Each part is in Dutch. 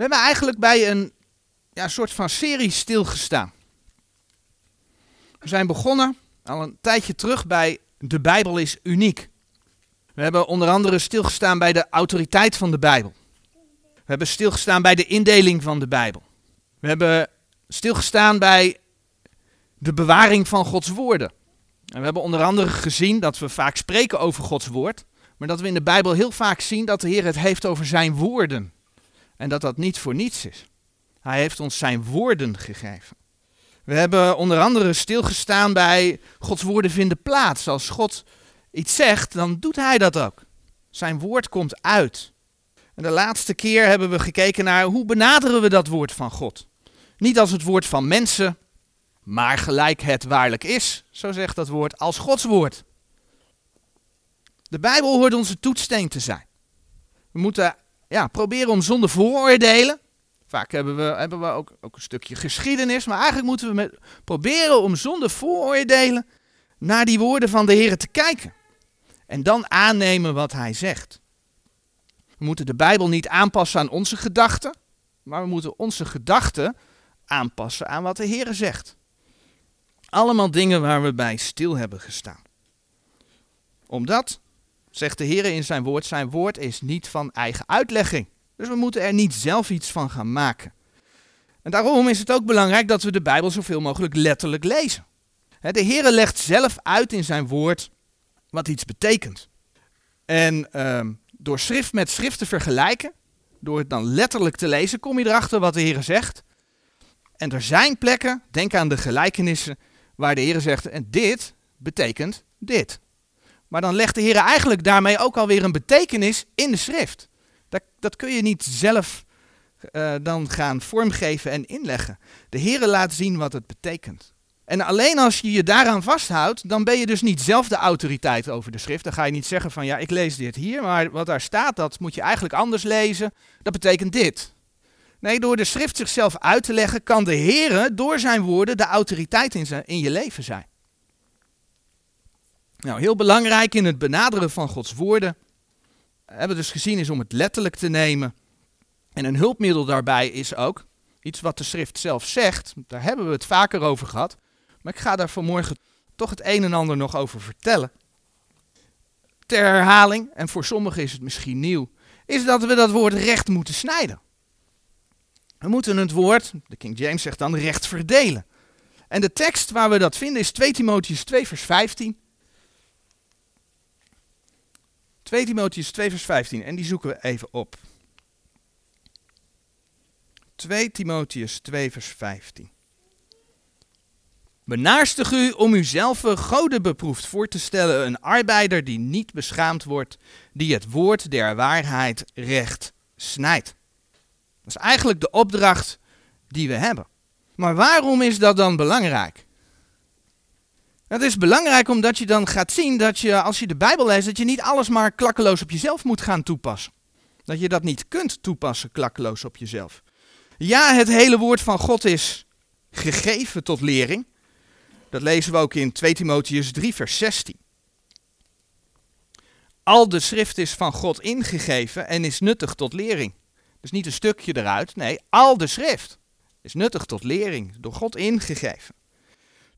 We hebben eigenlijk bij een ja, soort van serie stilgestaan. We zijn begonnen al een tijdje terug bij De Bijbel is uniek. We hebben onder andere stilgestaan bij de autoriteit van de Bijbel. We hebben stilgestaan bij de indeling van de Bijbel. We hebben stilgestaan bij de bewaring van Gods woorden. En we hebben onder andere gezien dat we vaak spreken over Gods woord, maar dat we in de Bijbel heel vaak zien dat de Heer het heeft over zijn woorden. En dat dat niet voor niets is. Hij heeft ons zijn woorden gegeven. We hebben onder andere stilgestaan bij Gods woorden vinden plaats. Als God iets zegt, dan doet hij dat ook. Zijn woord komt uit. En de laatste keer hebben we gekeken naar hoe benaderen we dat woord van God. Niet als het woord van mensen, maar gelijk het waarlijk is, zo zegt dat woord, als Gods woord. De Bijbel hoort onze toetssteen te zijn. We moeten ja, proberen om zonder vooroordelen. Vaak hebben we, hebben we ook, ook een stukje geschiedenis, maar eigenlijk moeten we met, proberen om zonder vooroordelen naar die woorden van de Heer te kijken. En dan aannemen wat Hij zegt. We moeten de Bijbel niet aanpassen aan onze gedachten, maar we moeten onze gedachten aanpassen aan wat de Heer zegt. Allemaal dingen waar we bij stil hebben gestaan. Omdat, zegt de Heer in zijn woord, zijn woord is niet van eigen uitlegging. Dus we moeten er niet zelf iets van gaan maken. En daarom is het ook belangrijk dat we de Bijbel zoveel mogelijk letterlijk lezen. De Heer legt zelf uit in zijn woord wat iets betekent. En ehm, door schrift met schrift te vergelijken, door het dan letterlijk te lezen, kom je erachter wat de Heer zegt. En er zijn plekken, denk aan de gelijkenissen, waar de Heer zegt, en dit betekent dit. Maar dan legt de Heer eigenlijk daarmee ook alweer een betekenis in de schrift. Dat, dat kun je niet zelf uh, dan gaan vormgeven en inleggen. De Heer laat zien wat het betekent. En alleen als je je daaraan vasthoudt, dan ben je dus niet zelf de autoriteit over de schrift. Dan ga je niet zeggen van ja, ik lees dit hier, maar wat daar staat, dat moet je eigenlijk anders lezen. Dat betekent dit. Nee, door de schrift zichzelf uit te leggen, kan de Heer door zijn woorden de autoriteit in, zijn, in je leven zijn. Nou, heel belangrijk in het benaderen van Gods woorden, hebben we dus gezien, is om het letterlijk te nemen. En een hulpmiddel daarbij is ook iets wat de schrift zelf zegt. Daar hebben we het vaker over gehad. Maar ik ga daar vanmorgen toch het een en ander nog over vertellen. Ter herhaling, en voor sommigen is het misschien nieuw, is dat we dat woord recht moeten snijden. We moeten het woord, de King James zegt dan, recht verdelen. En de tekst waar we dat vinden is 2 Timotheus 2 vers 15. 2 Timotheus 2 vers 15 en die zoeken we even op. 2 Timotheus 2 vers 15. Benaarstig u om uzelf goden beproefd voor te stellen, een arbeider die niet beschaamd wordt, die het woord der waarheid recht snijdt. Dat is eigenlijk de opdracht die we hebben. Maar waarom is dat dan belangrijk? Het is belangrijk omdat je dan gaat zien dat je, als je de Bijbel leest, dat je niet alles maar klakkeloos op jezelf moet gaan toepassen. Dat je dat niet kunt toepassen klakkeloos op jezelf. Ja, het hele woord van God is gegeven tot lering. Dat lezen we ook in 2 Timotheus 3, vers 16. Al de schrift is van God ingegeven en is nuttig tot lering. Dus niet een stukje eruit, nee, al de schrift is nuttig tot lering, door God ingegeven.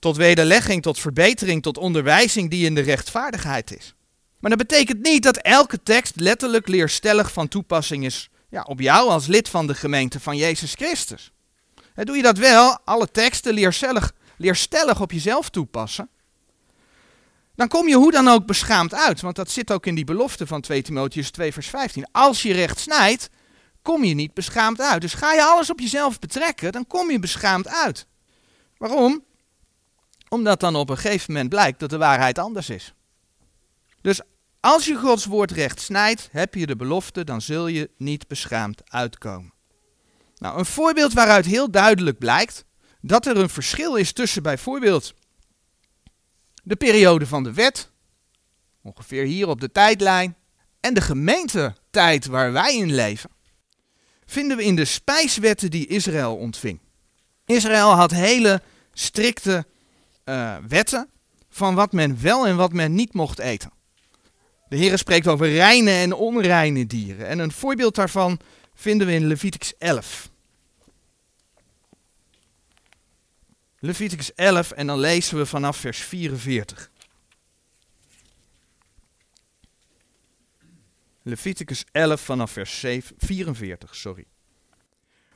Tot wederlegging, tot verbetering, tot onderwijzing die in de rechtvaardigheid is. Maar dat betekent niet dat elke tekst letterlijk leerstellig van toepassing is ja, op jou als lid van de gemeente van Jezus Christus. En doe je dat wel, alle teksten leerstellig, leerstellig op jezelf toepassen, dan kom je hoe dan ook beschaamd uit. Want dat zit ook in die belofte van 2 Timotheus 2 vers 15. Als je recht snijdt, kom je niet beschaamd uit. Dus ga je alles op jezelf betrekken, dan kom je beschaamd uit. Waarom? Omdat dan op een gegeven moment blijkt dat de waarheid anders is. Dus als je Gods woord recht snijdt, heb je de belofte, dan zul je niet beschaamd uitkomen. Nou, een voorbeeld waaruit heel duidelijk blijkt dat er een verschil is tussen bijvoorbeeld de periode van de wet, ongeveer hier op de tijdlijn, en de gemeentetijd waar wij in leven, vinden we in de spijswetten die Israël ontving. Israël had hele strikte uh, wetten van wat men wel en wat men niet mocht eten. De Heer spreekt over reine en onreine dieren. En een voorbeeld daarvan vinden we in Leviticus 11. Leviticus 11 en dan lezen we vanaf vers 44. Leviticus 11 vanaf vers 7, 44, sorry.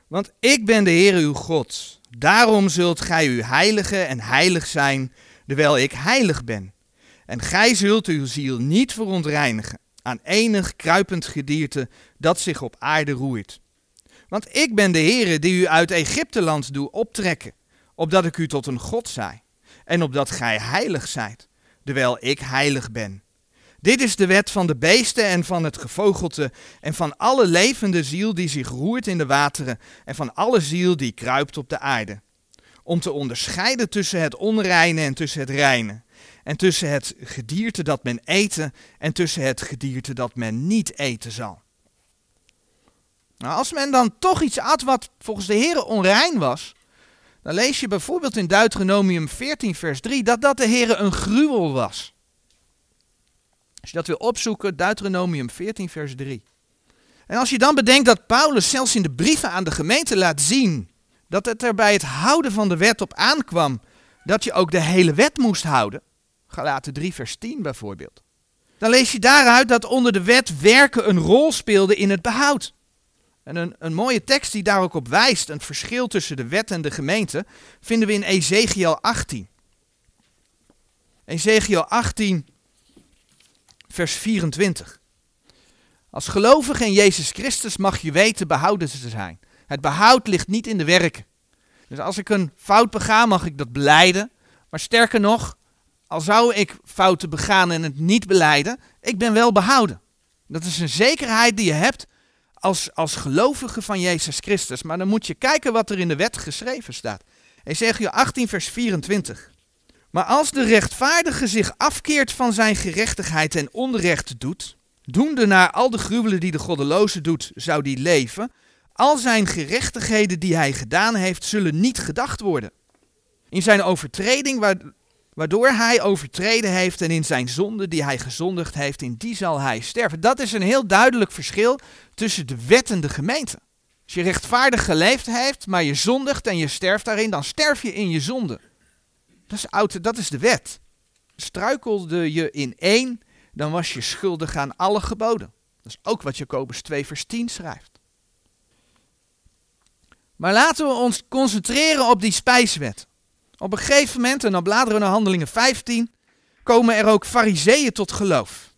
Want ik ben de Heer uw God. Daarom zult gij u heiligen en heilig zijn, terwijl ik heilig ben. En gij zult uw ziel niet verontreinigen aan enig kruipend gedierte dat zich op aarde roeit. Want ik ben de Heere die u uit Egypteland doe optrekken, opdat ik u tot een God zij, en opdat gij heilig zijt, terwijl ik heilig ben. Dit is de wet van de beesten en van het gevogelte en van alle levende ziel die zich roert in de wateren en van alle ziel die kruipt op de aarde. Om te onderscheiden tussen het onreine en tussen het reine. En tussen het gedierte dat men eten en tussen het gedierte dat men niet eten zal. Nou, als men dan toch iets at wat volgens de Heer onrein was, dan lees je bijvoorbeeld in Deuteronomium 14 vers 3 dat dat de Heer een gruwel was. Als je dat wil opzoeken, Deuteronomium 14, vers 3. En als je dan bedenkt dat Paulus zelfs in de brieven aan de gemeente laat zien dat het er bij het houden van de wet op aankwam dat je ook de hele wet moest houden, Galaten 3, vers 10 bijvoorbeeld, dan lees je daaruit dat onder de wet werken een rol speelde in het behoud. En een, een mooie tekst die daar ook op wijst, een verschil tussen de wet en de gemeente, vinden we in Ezekiel 18. Ezekiel 18, vers 24. Als gelovige in Jezus Christus mag je weten behouden te zijn. Het behoud ligt niet in de werken. Dus als ik een fout bega, mag ik dat beleiden. Maar sterker nog, al zou ik fouten begaan en het niet beleiden, ik ben wel behouden. Dat is een zekerheid die je hebt als, als gelovige van Jezus Christus. Maar dan moet je kijken wat er in de wet geschreven staat. Ezekiel 18, vers 24. Maar als de rechtvaardige zich afkeert van zijn gerechtigheid en onrecht doet, doende naar al de gruwelen die de goddeloze doet, zou die leven, al zijn gerechtigheden die hij gedaan heeft, zullen niet gedacht worden. In zijn overtreding, waardoor hij overtreden heeft, en in zijn zonde die hij gezondigd heeft, in die zal hij sterven. Dat is een heel duidelijk verschil tussen de wet en de gemeente. Als je rechtvaardig geleefd heeft, maar je zondigt en je sterft daarin, dan sterf je in je zonde. Dat is, oud, dat is de wet. Struikelde je in één, dan was je schuldig aan alle geboden. Dat is ook wat Jacobus 2 vers 10 schrijft. Maar laten we ons concentreren op die spijswet. Op een gegeven moment, en dan bladeren we naar handelingen 15, komen er ook fariseeën tot geloof.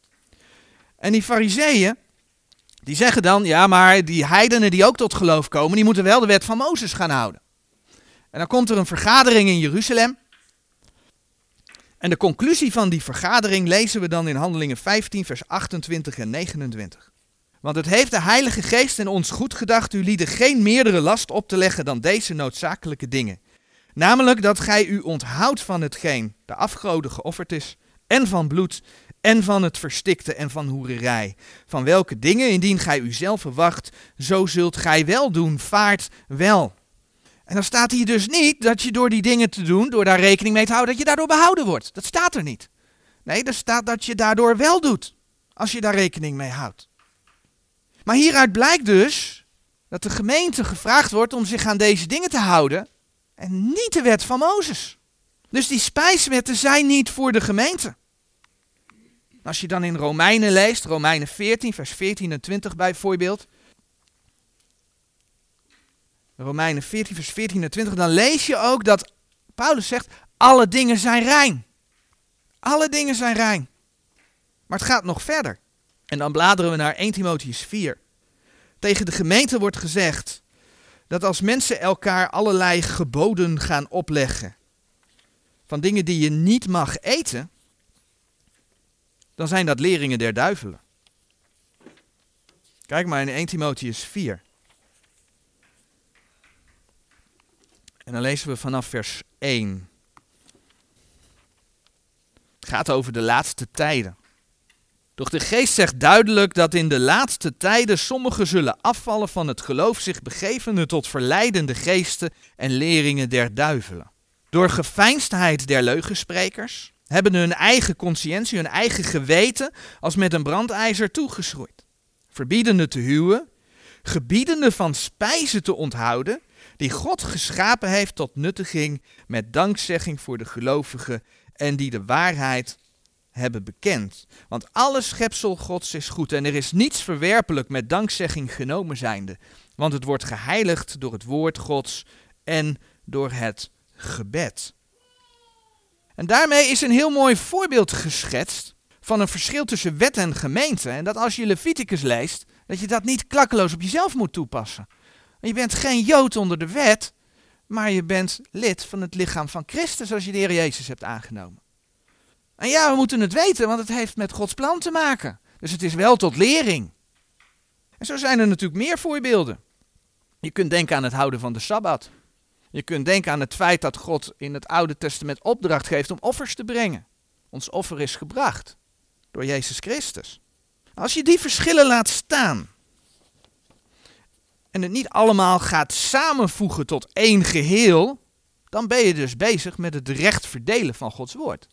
En die fariseeën, die zeggen dan, ja maar die heidenen die ook tot geloof komen, die moeten wel de wet van Mozes gaan houden. En dan komt er een vergadering in Jeruzalem. En de conclusie van die vergadering lezen we dan in Handelingen 15, vers 28 en 29. Want het heeft de Heilige Geest in ons goed gedacht u lieden geen meerdere last op te leggen dan deze noodzakelijke dingen. Namelijk dat gij u onthoudt van hetgeen de afgoden geofferd is, en van bloed, en van het verstikte en van hoererij. Van welke dingen, indien gij u zelf verwacht, zo zult gij wel doen, vaart wel. En dan staat hier dus niet dat je door die dingen te doen, door daar rekening mee te houden, dat je daardoor behouden wordt. Dat staat er niet. Nee, er staat dat je daardoor wel doet, als je daar rekening mee houdt. Maar hieruit blijkt dus dat de gemeente gevraagd wordt om zich aan deze dingen te houden en niet de wet van Mozes. Dus die spijswetten zijn niet voor de gemeente. Als je dan in Romeinen leest, Romeinen 14, vers 14 en 20 bijvoorbeeld, Romeinen 14, vers 14 en 20, dan lees je ook dat Paulus zegt, alle dingen zijn rein. Alle dingen zijn rein. Maar het gaat nog verder. En dan bladeren we naar 1 Timotheus 4. Tegen de gemeente wordt gezegd dat als mensen elkaar allerlei geboden gaan opleggen, van dingen die je niet mag eten, dan zijn dat leringen der duivelen. Kijk maar in 1 Timotheus 4. En dan lezen we vanaf vers 1. Het gaat over de laatste tijden. Doch de geest zegt duidelijk dat in de laatste tijden sommigen zullen afvallen van het geloof, zich begevende tot verleidende geesten en leringen der duivelen. Door geveinsdheid der leugensprekers hebben hun eigen conscientie, hun eigen geweten als met een brandijzer toegeschroeid. Verbiedende te huwen, gebiedende van spijzen te onthouden, die God geschapen heeft tot nuttiging met dankzegging voor de gelovigen en die de waarheid hebben bekend. Want alle schepsel Gods is goed en er is niets verwerpelijk met dankzegging genomen zijnde, want het wordt geheiligd door het woord Gods en door het gebed. En daarmee is een heel mooi voorbeeld geschetst van een verschil tussen wet en gemeente. En dat als je Leviticus leest, dat je dat niet klakkeloos op jezelf moet toepassen. Je bent geen Jood onder de wet, maar je bent lid van het lichaam van Christus als je de Heer Jezus hebt aangenomen. En ja, we moeten het weten, want het heeft met Gods plan te maken. Dus het is wel tot lering. En zo zijn er natuurlijk meer voorbeelden. Je kunt denken aan het houden van de Sabbat. Je kunt denken aan het feit dat God in het Oude Testament opdracht geeft om offers te brengen. Ons offer is gebracht door Jezus Christus. Als je die verschillen laat staan en het niet allemaal gaat samenvoegen tot één geheel, dan ben je dus bezig met het recht verdelen van Gods woord.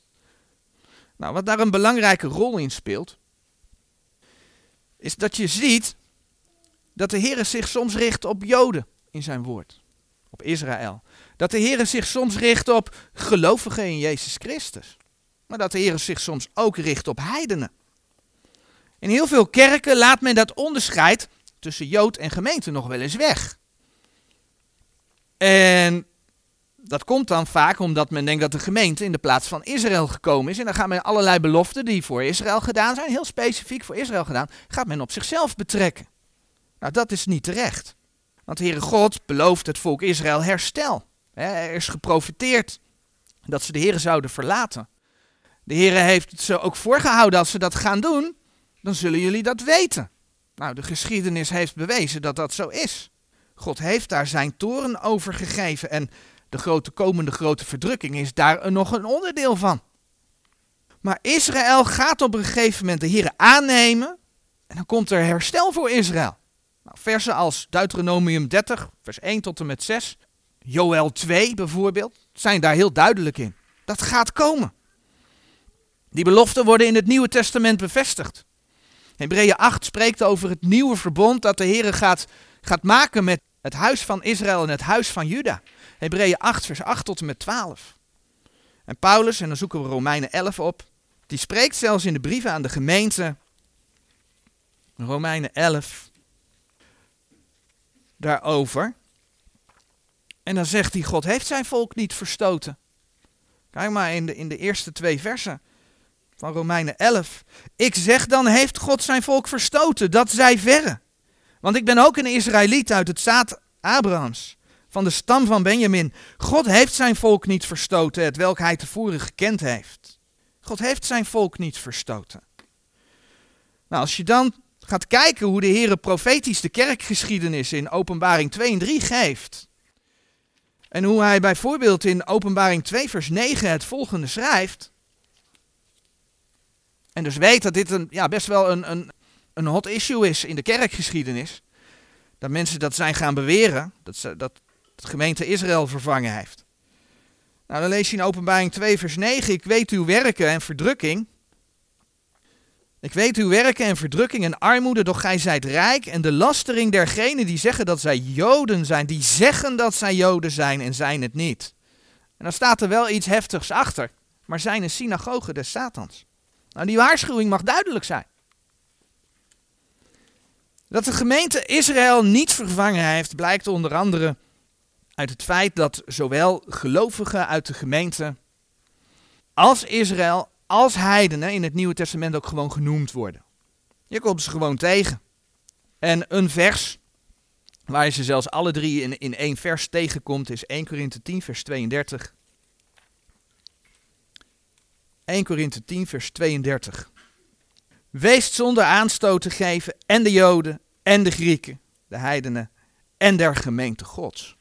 Nou, wat daar een belangrijke rol in speelt, is dat je ziet dat de Heer zich soms richt op Joden in zijn woord, op Israël. Dat de Heer zich soms richt op gelovigen in Jezus Christus. Maar dat de Heer zich soms ook richt op heidenen. In heel veel kerken laat men dat onderscheid tussen Jood en gemeente nog wel eens weg. En dat komt dan vaak omdat men denkt dat de gemeente in de plaats van Israël gekomen is. En dan gaat men allerlei beloften die voor Israël gedaan zijn, heel specifiek voor Israël gedaan, gaat men op zichzelf betrekken. Nou, dat is niet terecht. Want de Heere God belooft het volk Israël herstel. Er is geprofiteerd dat ze de Heere zouden verlaten. De Heere heeft het ze ook voorgehouden als ze dat gaan doen, dan zullen jullie dat weten. Nou, de geschiedenis heeft bewezen dat dat zo is. God heeft daar zijn toren over gegeven en de grote komende grote verdrukking is daar nog een onderdeel van. Maar Israël gaat op een gegeven moment de Heer aannemen en dan komt er herstel voor Israël. Nou, versen als Deuteronomium 30, vers 1 tot en met 6, Joel 2 bijvoorbeeld, zijn daar heel duidelijk in. Dat gaat komen. Die beloften worden in het Nieuwe Testament bevestigd. Hebreeën 8 spreekt over het nieuwe verbond dat de Heer gaat, gaat maken met het huis van Israël en het huis van Juda. Hebreeën 8, vers 8 tot en met 12. En Paulus, en dan zoeken we Romeinen 11 op, die spreekt zelfs in de brieven aan de gemeente, Romeinen 11, daarover. En dan zegt hij, God heeft zijn volk niet verstoten. Kijk maar in de, in de eerste twee versen van Romeinen 11. Ik zeg dan, heeft God zijn volk verstoten, dat zij verre. Want ik ben ook een Israëliet uit het zaad Abrahams, van de stam van Benjamin. God heeft zijn volk niet verstoten, het welk hij tevoren gekend heeft. God heeft zijn volk niet verstoten. Nou, als je dan gaat kijken hoe de Heer profetisch de kerkgeschiedenis in Openbaring 2 en 3 geeft. En hoe hij bijvoorbeeld in Openbaring 2 vers 9 het volgende schrijft. En dus weet dat dit een, ja, best wel een, een, een hot issue is in de kerkgeschiedenis. Dat mensen dat zijn gaan beweren, dat, ze, dat de gemeente Israël vervangen heeft. Nou, dan lees je in openbaring 2 vers 9, ik weet uw werken en verdrukking. Ik weet uw werken en verdrukking en armoede, doch gij zijt rijk. En de lastering dergenen die zeggen dat zij Joden zijn, die zeggen dat zij Joden zijn en zijn het niet. En dan staat er wel iets heftigs achter, maar zijn een synagoge des Satans. Nou, die waarschuwing mag duidelijk zijn. Dat de gemeente Israël niet vervangen heeft, blijkt onder andere uit het feit dat zowel gelovigen uit de gemeente als Israël als heidenen in het Nieuwe Testament ook gewoon genoemd worden. Je komt ze gewoon tegen. En een vers waar je ze zelfs alle drie in, in één vers tegenkomt is 1 Korinthe 10 vers 32. 1 Korinthe 10, vers 32. Wees zonder aanstoot te geven en de Joden en de Grieken, de heidenen en der gemeente Gods.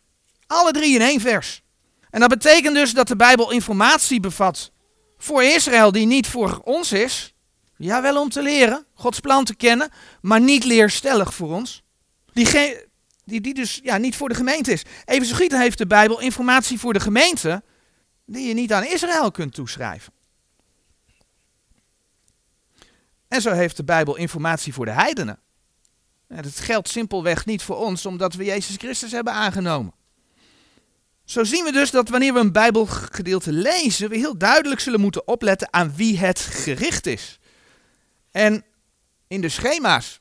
Alle drie in één vers. En dat betekent dus dat de Bijbel informatie bevat voor Israël die niet voor ons is. Ja, wel om te leren, Gods plan te kennen, maar niet leerstellig voor ons. Die, die, die dus ja, niet voor de gemeente is. Even heeft de Bijbel informatie voor de gemeente die je niet aan Israël kunt toeschrijven. En zo heeft de Bijbel informatie voor de heidenen. Dat geldt simpelweg niet voor ons, omdat we Jezus Christus hebben aangenomen. Zo zien we dus dat wanneer we een Bijbelgedeelte lezen, we heel duidelijk zullen moeten opletten aan wie het gericht is. En in de schema's,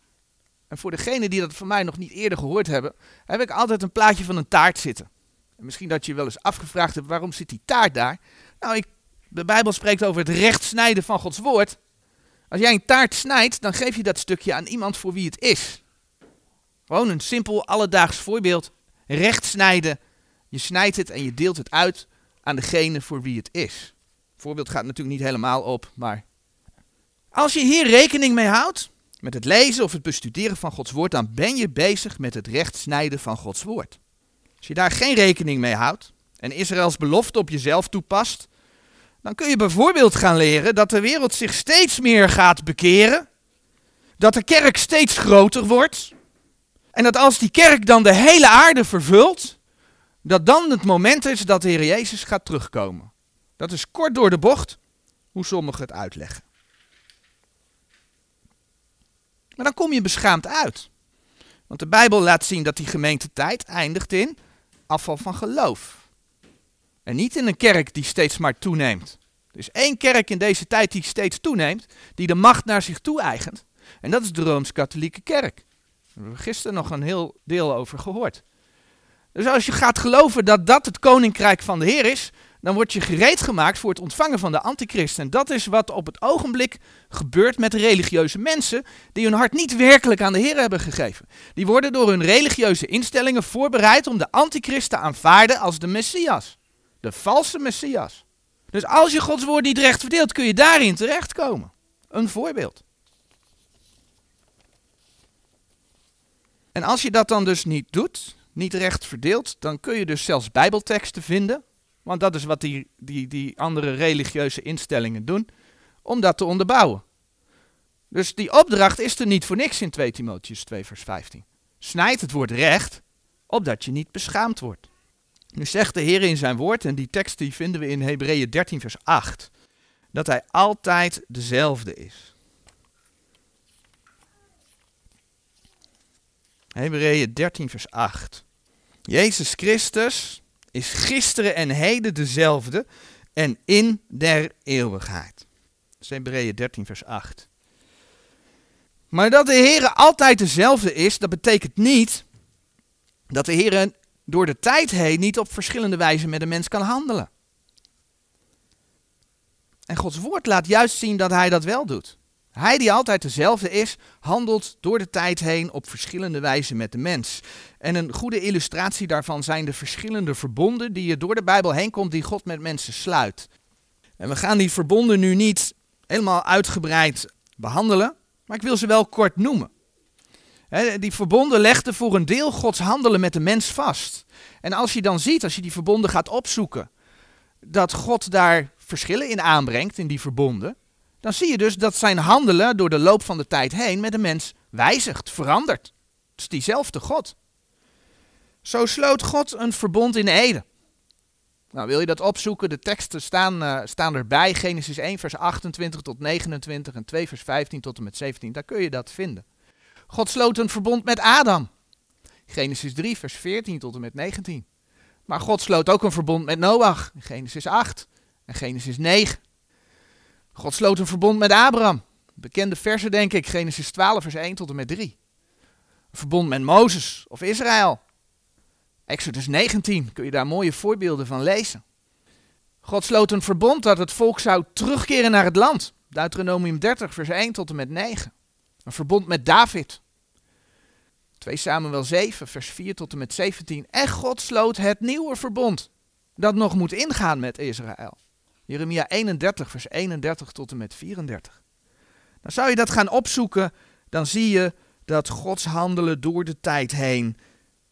en voor degenen die dat van mij nog niet eerder gehoord hebben, heb ik altijd een plaatje van een taart zitten. En misschien dat je je wel eens afgevraagd hebt, waarom zit die taart daar? Nou, ik, de Bijbel spreekt over het recht snijden van Gods woord. Als jij een taart snijdt, dan geef je dat stukje aan iemand voor wie het is. Gewoon een simpel alledaags voorbeeld. Recht snijden. Je snijdt het en je deelt het uit aan degene voor wie het is. Het voorbeeld gaat natuurlijk niet helemaal op, maar. Als je hier rekening mee houdt, met het lezen of het bestuderen van Gods woord, dan ben je bezig met het recht snijden van Gods woord. Als je daar geen rekening mee houdt en Israëls belofte op jezelf toepast, dan kun je bijvoorbeeld gaan leren dat de wereld zich steeds meer gaat bekeren, dat de kerk steeds groter wordt en dat als die kerk dan de hele aarde vervult, dat dan het moment is dat de Heer Jezus gaat terugkomen. Dat is kort door de bocht hoe sommigen het uitleggen. Maar dan kom je beschaamd uit. Want de Bijbel laat zien dat die gemeentetijd eindigt in afval van geloof. En niet in een kerk die steeds maar toeneemt. Er is één kerk in deze tijd die steeds toeneemt, die de macht naar zich toe eigent. En dat is de Rooms-Katholieke Kerk. Daar hebben we gisteren nog een heel deel over gehoord. Dus als je gaat geloven dat dat het koninkrijk van de Heer is, dan word je gereed gemaakt voor het ontvangen van de antichrist. En dat is wat op het ogenblik gebeurt met religieuze mensen die hun hart niet werkelijk aan de Heer hebben gegeven. Die worden door hun religieuze instellingen voorbereid om de antichrist te aanvaarden als de Messias. De valse Messias. Dus als je Gods woord niet recht verdeelt, kun je daarin terechtkomen. Een voorbeeld. En als je dat dan dus niet doet, niet recht verdeelt, dan kun je dus zelfs bijbelteksten vinden, want dat is wat die, die, die andere religieuze instellingen doen, om dat te onderbouwen. Dus die opdracht is er niet voor niks in 2 Timotheus 2 vers 15. Snijd het woord recht, opdat je niet beschaamd wordt. Nu zegt de Heer in zijn woord, en die tekst die vinden we in Hebreeën 13 vers 8, dat hij altijd dezelfde is. Hebreeën 13 vers 8. Jezus Christus is gisteren en heden dezelfde en in der eeuwigheid. Dat is Hebreeën 13 vers 8. Maar dat de Heer altijd dezelfde is, dat betekent niet dat de Heer door de tijd heen niet op verschillende wijzen met een mens kan handelen. En Gods woord laat juist zien dat hij dat wel doet. Hij die altijd dezelfde is, handelt door de tijd heen op verschillende wijzen met de mens. En een goede illustratie daarvan zijn de verschillende verbonden die je door de Bijbel heen komt die God met mensen sluit. En we gaan die verbonden nu niet helemaal uitgebreid behandelen, maar ik wil ze wel kort noemen. Die verbonden legden voor een deel Gods handelen met de mens vast. En als je dan ziet, als je die verbonden gaat opzoeken, dat God daar verschillen in aanbrengt in die verbonden, dan zie je dus dat zijn handelen door de loop van de tijd heen met de mens wijzigt, verandert. Het is diezelfde God. Zo sloot God een verbond in Eden. Nou, wil je dat opzoeken? De teksten staan, uh, staan erbij. Genesis 1, vers 28 tot 29 en 2, vers 15 tot en met 17. Daar kun je dat vinden. God sloot een verbond met Adam. Genesis 3, vers 14 tot en met 19. Maar God sloot ook een verbond met Noach. Genesis 8 en Genesis 9. God sloot een verbond met Abraham. Bekende versen, denk ik, Genesis 12, vers 1 tot en met 3. Een verbond met Mozes of Israël. Exodus 19, kun je daar mooie voorbeelden van lezen. God sloot een verbond dat het volk zou terugkeren naar het land. Deuteronomium 30, vers 1 tot en met 9. Een verbond met David. 2 Samuel 7, vers 4 tot en met 17. En God sloot het nieuwe verbond dat nog moet ingaan met Israël. Jeremia 31, vers 31 tot en met 34. Dan zou je dat gaan opzoeken, dan zie je dat Gods handelen door de tijd heen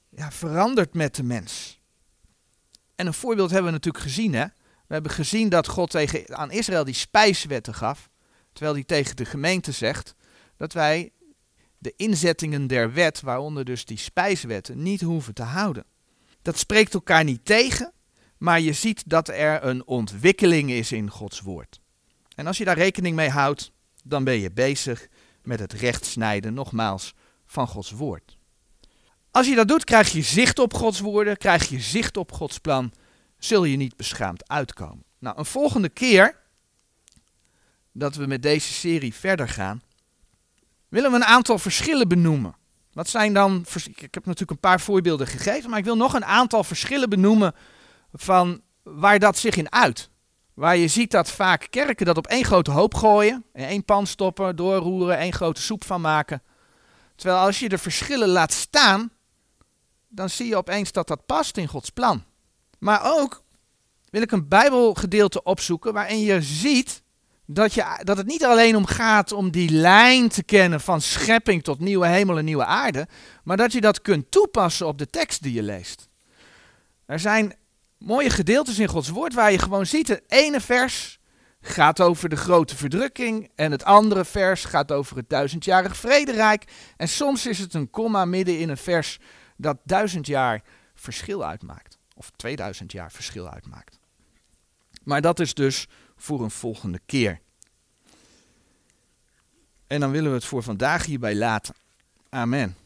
ja, verandert met de mens. En een voorbeeld hebben we natuurlijk gezien. Hè? We hebben gezien dat God tegen, aan Israël die spijswetten gaf, terwijl hij tegen de gemeente zegt dat wij de inzettingen der wet, waaronder dus die spijswetten, niet hoeven te houden. Dat spreekt elkaar niet tegen, maar je ziet dat er een ontwikkeling is in Gods woord. En als je daar rekening mee houdt, dan ben je bezig met het rechtsnijden, nogmaals, van Gods woord. Als je dat doet, krijg je zicht op Gods woorden, krijg je zicht op Gods plan, zul je niet beschaamd uitkomen. Nou, een volgende keer dat we met deze serie verder gaan, willen we een aantal verschillen benoemen. Wat zijn dan, ik heb natuurlijk een paar voorbeelden gegeven, maar ik wil nog een aantal verschillen benoemen van waar dat zich in uit. Waar je ziet dat vaak kerken dat op één grote hoop gooien, in één pan stoppen, doorroeren, één grote soep van maken. Terwijl als je de verschillen laat staan, dan zie je opeens dat dat past in Gods plan. Maar ook wil ik een Bijbelgedeelte opzoeken waarin je ziet dat, je, dat het niet alleen om gaat om die lijn te kennen van schepping tot nieuwe hemel en nieuwe aarde, maar dat je dat kunt toepassen op de tekst die je leest. Er zijn mooie gedeeltes in Gods woord waar je gewoon ziet, het ene vers gaat over de grote verdrukking en het andere vers gaat over het duizendjarig vrederijk. En soms is het een komma midden in een vers dat duizend jaar verschil uitmaakt. Of 2000 jaar verschil uitmaakt. Maar dat is dus voor een volgende keer. En dan willen we het voor vandaag hierbij laten. Amen.